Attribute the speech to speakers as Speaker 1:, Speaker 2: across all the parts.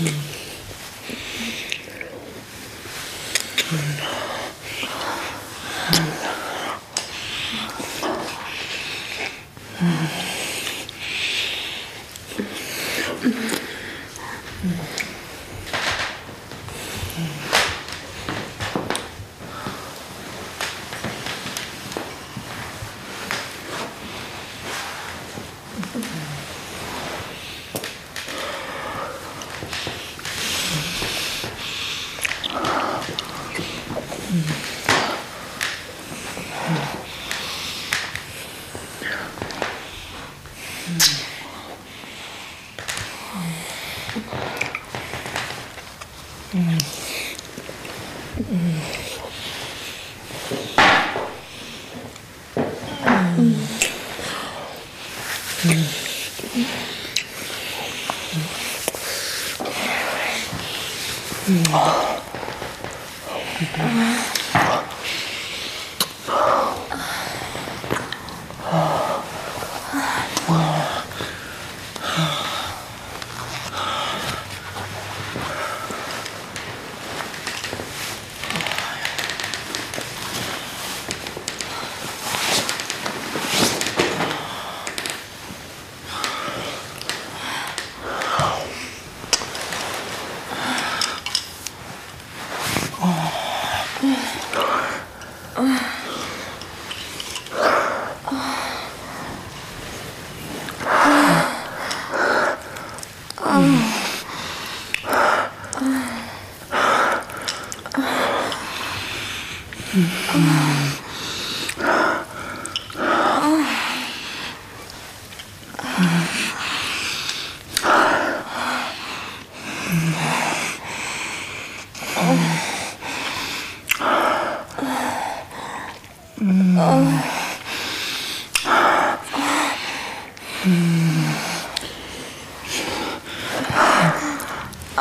Speaker 1: Mm-hmm.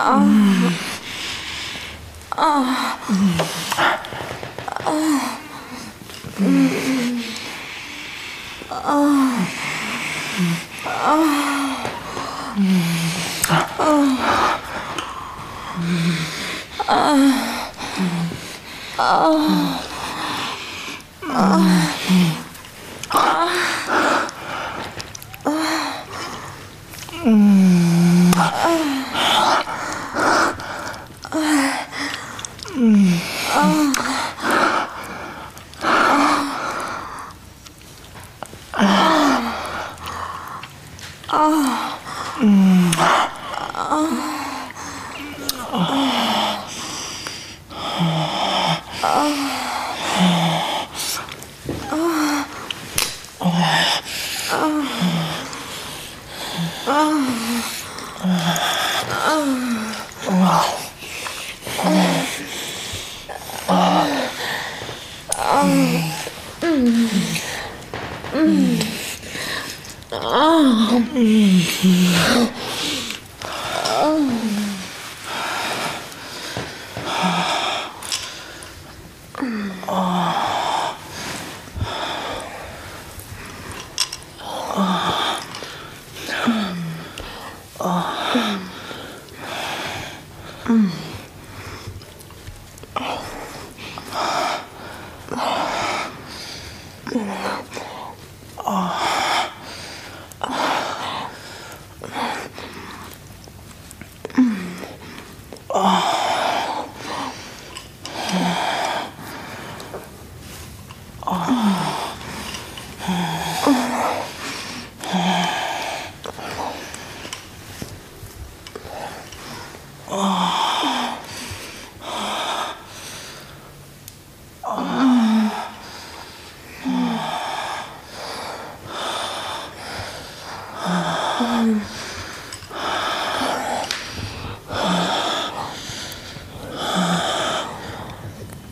Speaker 1: 아.
Speaker 2: 아. 아.
Speaker 1: 음. 아.
Speaker 2: 아. 아. 아.
Speaker 1: 아. Oh.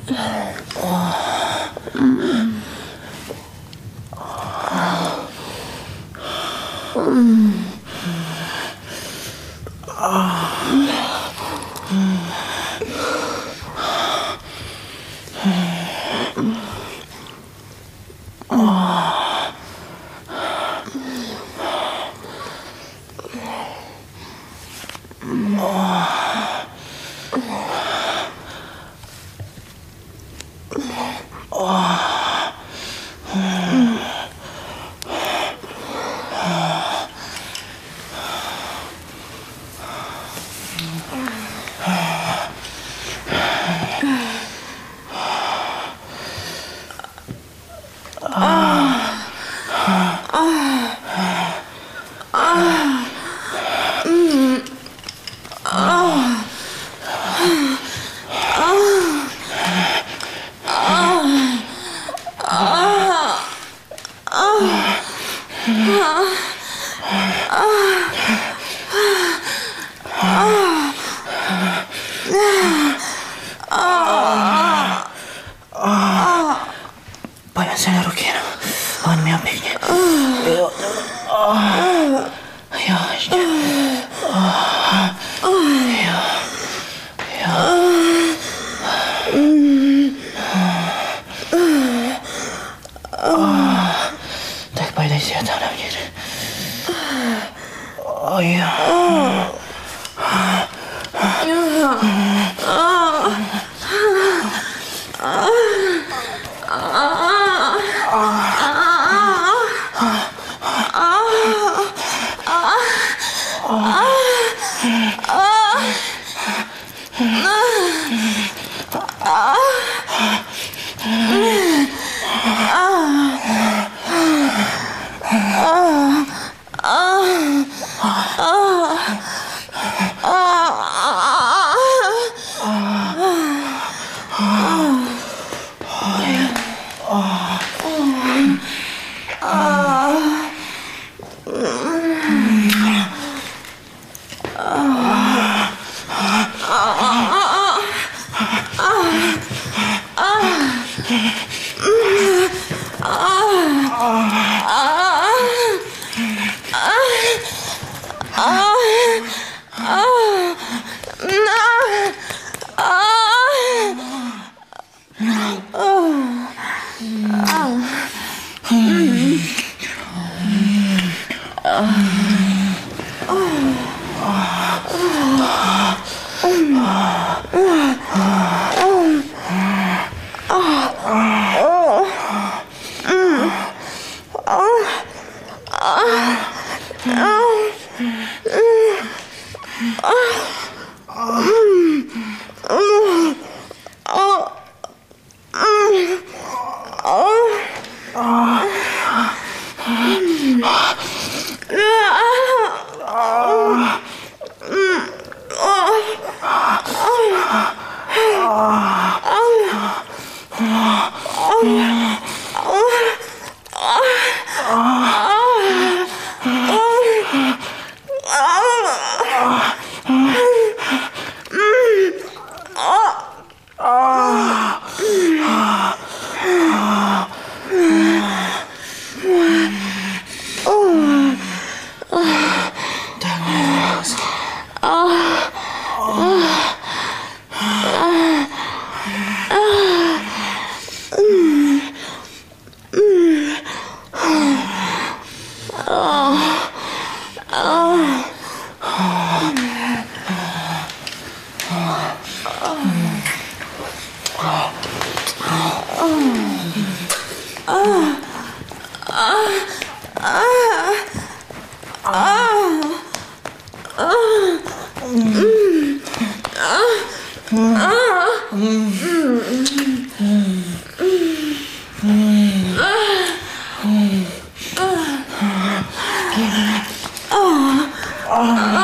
Speaker 1: Oh. 哎呀
Speaker 2: あ
Speaker 1: あ。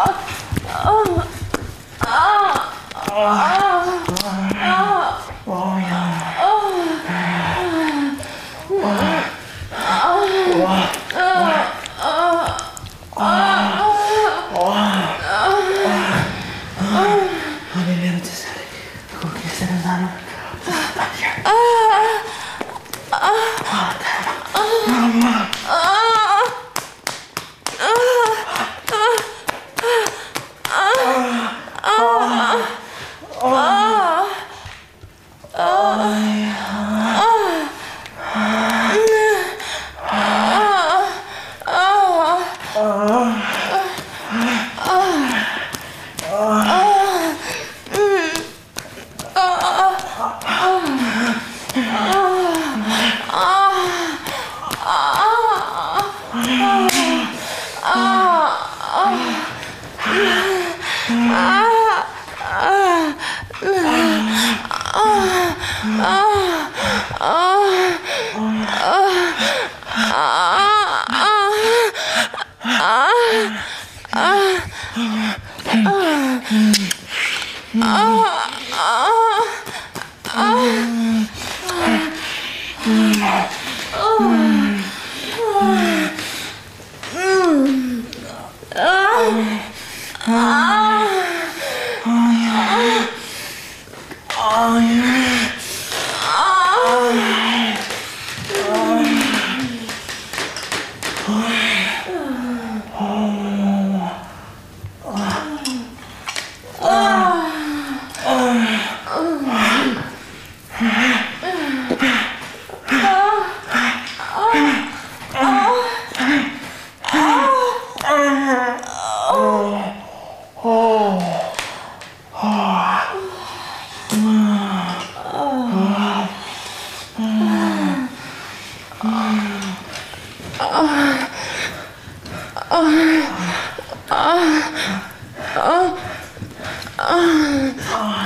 Speaker 2: 아, 아, 아.
Speaker 1: 아, 아.
Speaker 2: Uh. 아휴. 아휴.
Speaker 1: 아휴. 아,
Speaker 2: 아. 아.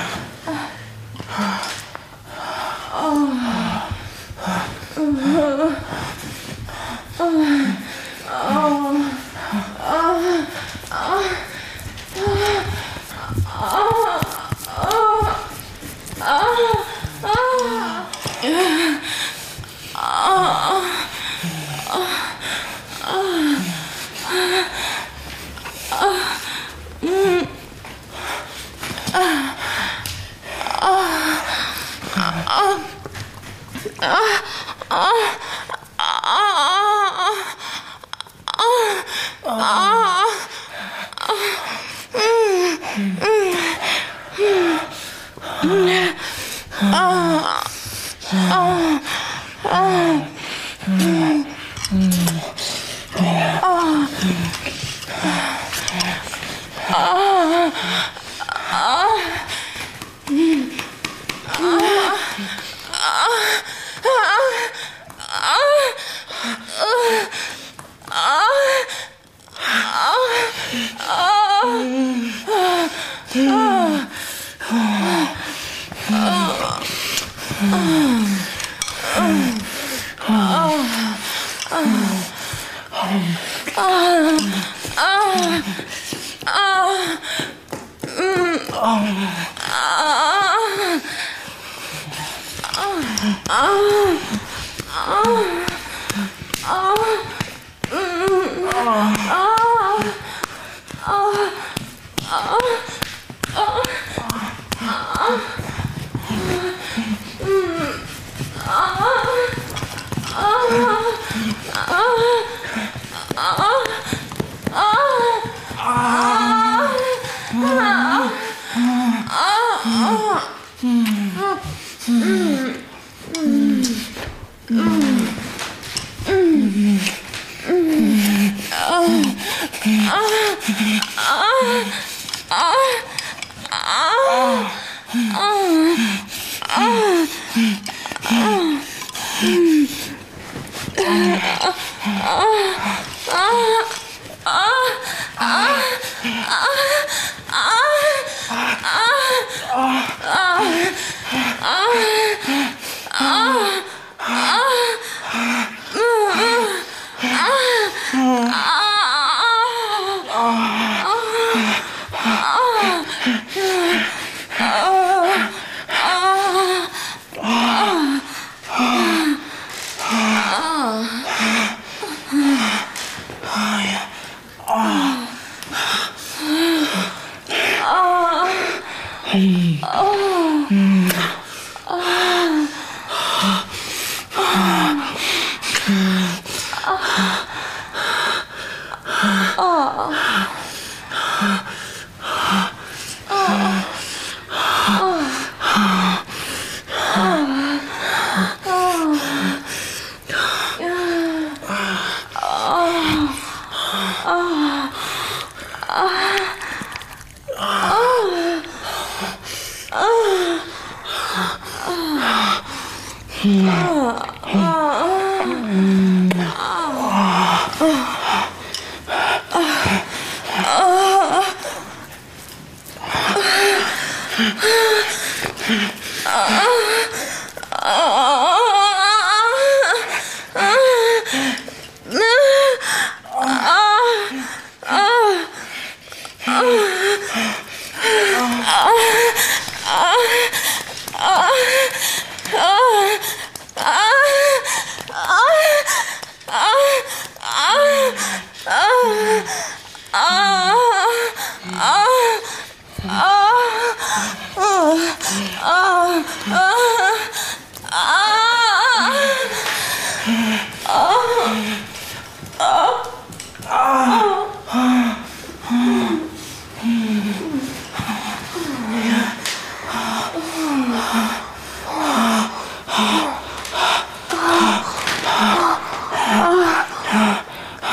Speaker 1: Yeah.
Speaker 2: 아, 아, 아, 아
Speaker 1: 음.
Speaker 2: 아, 아,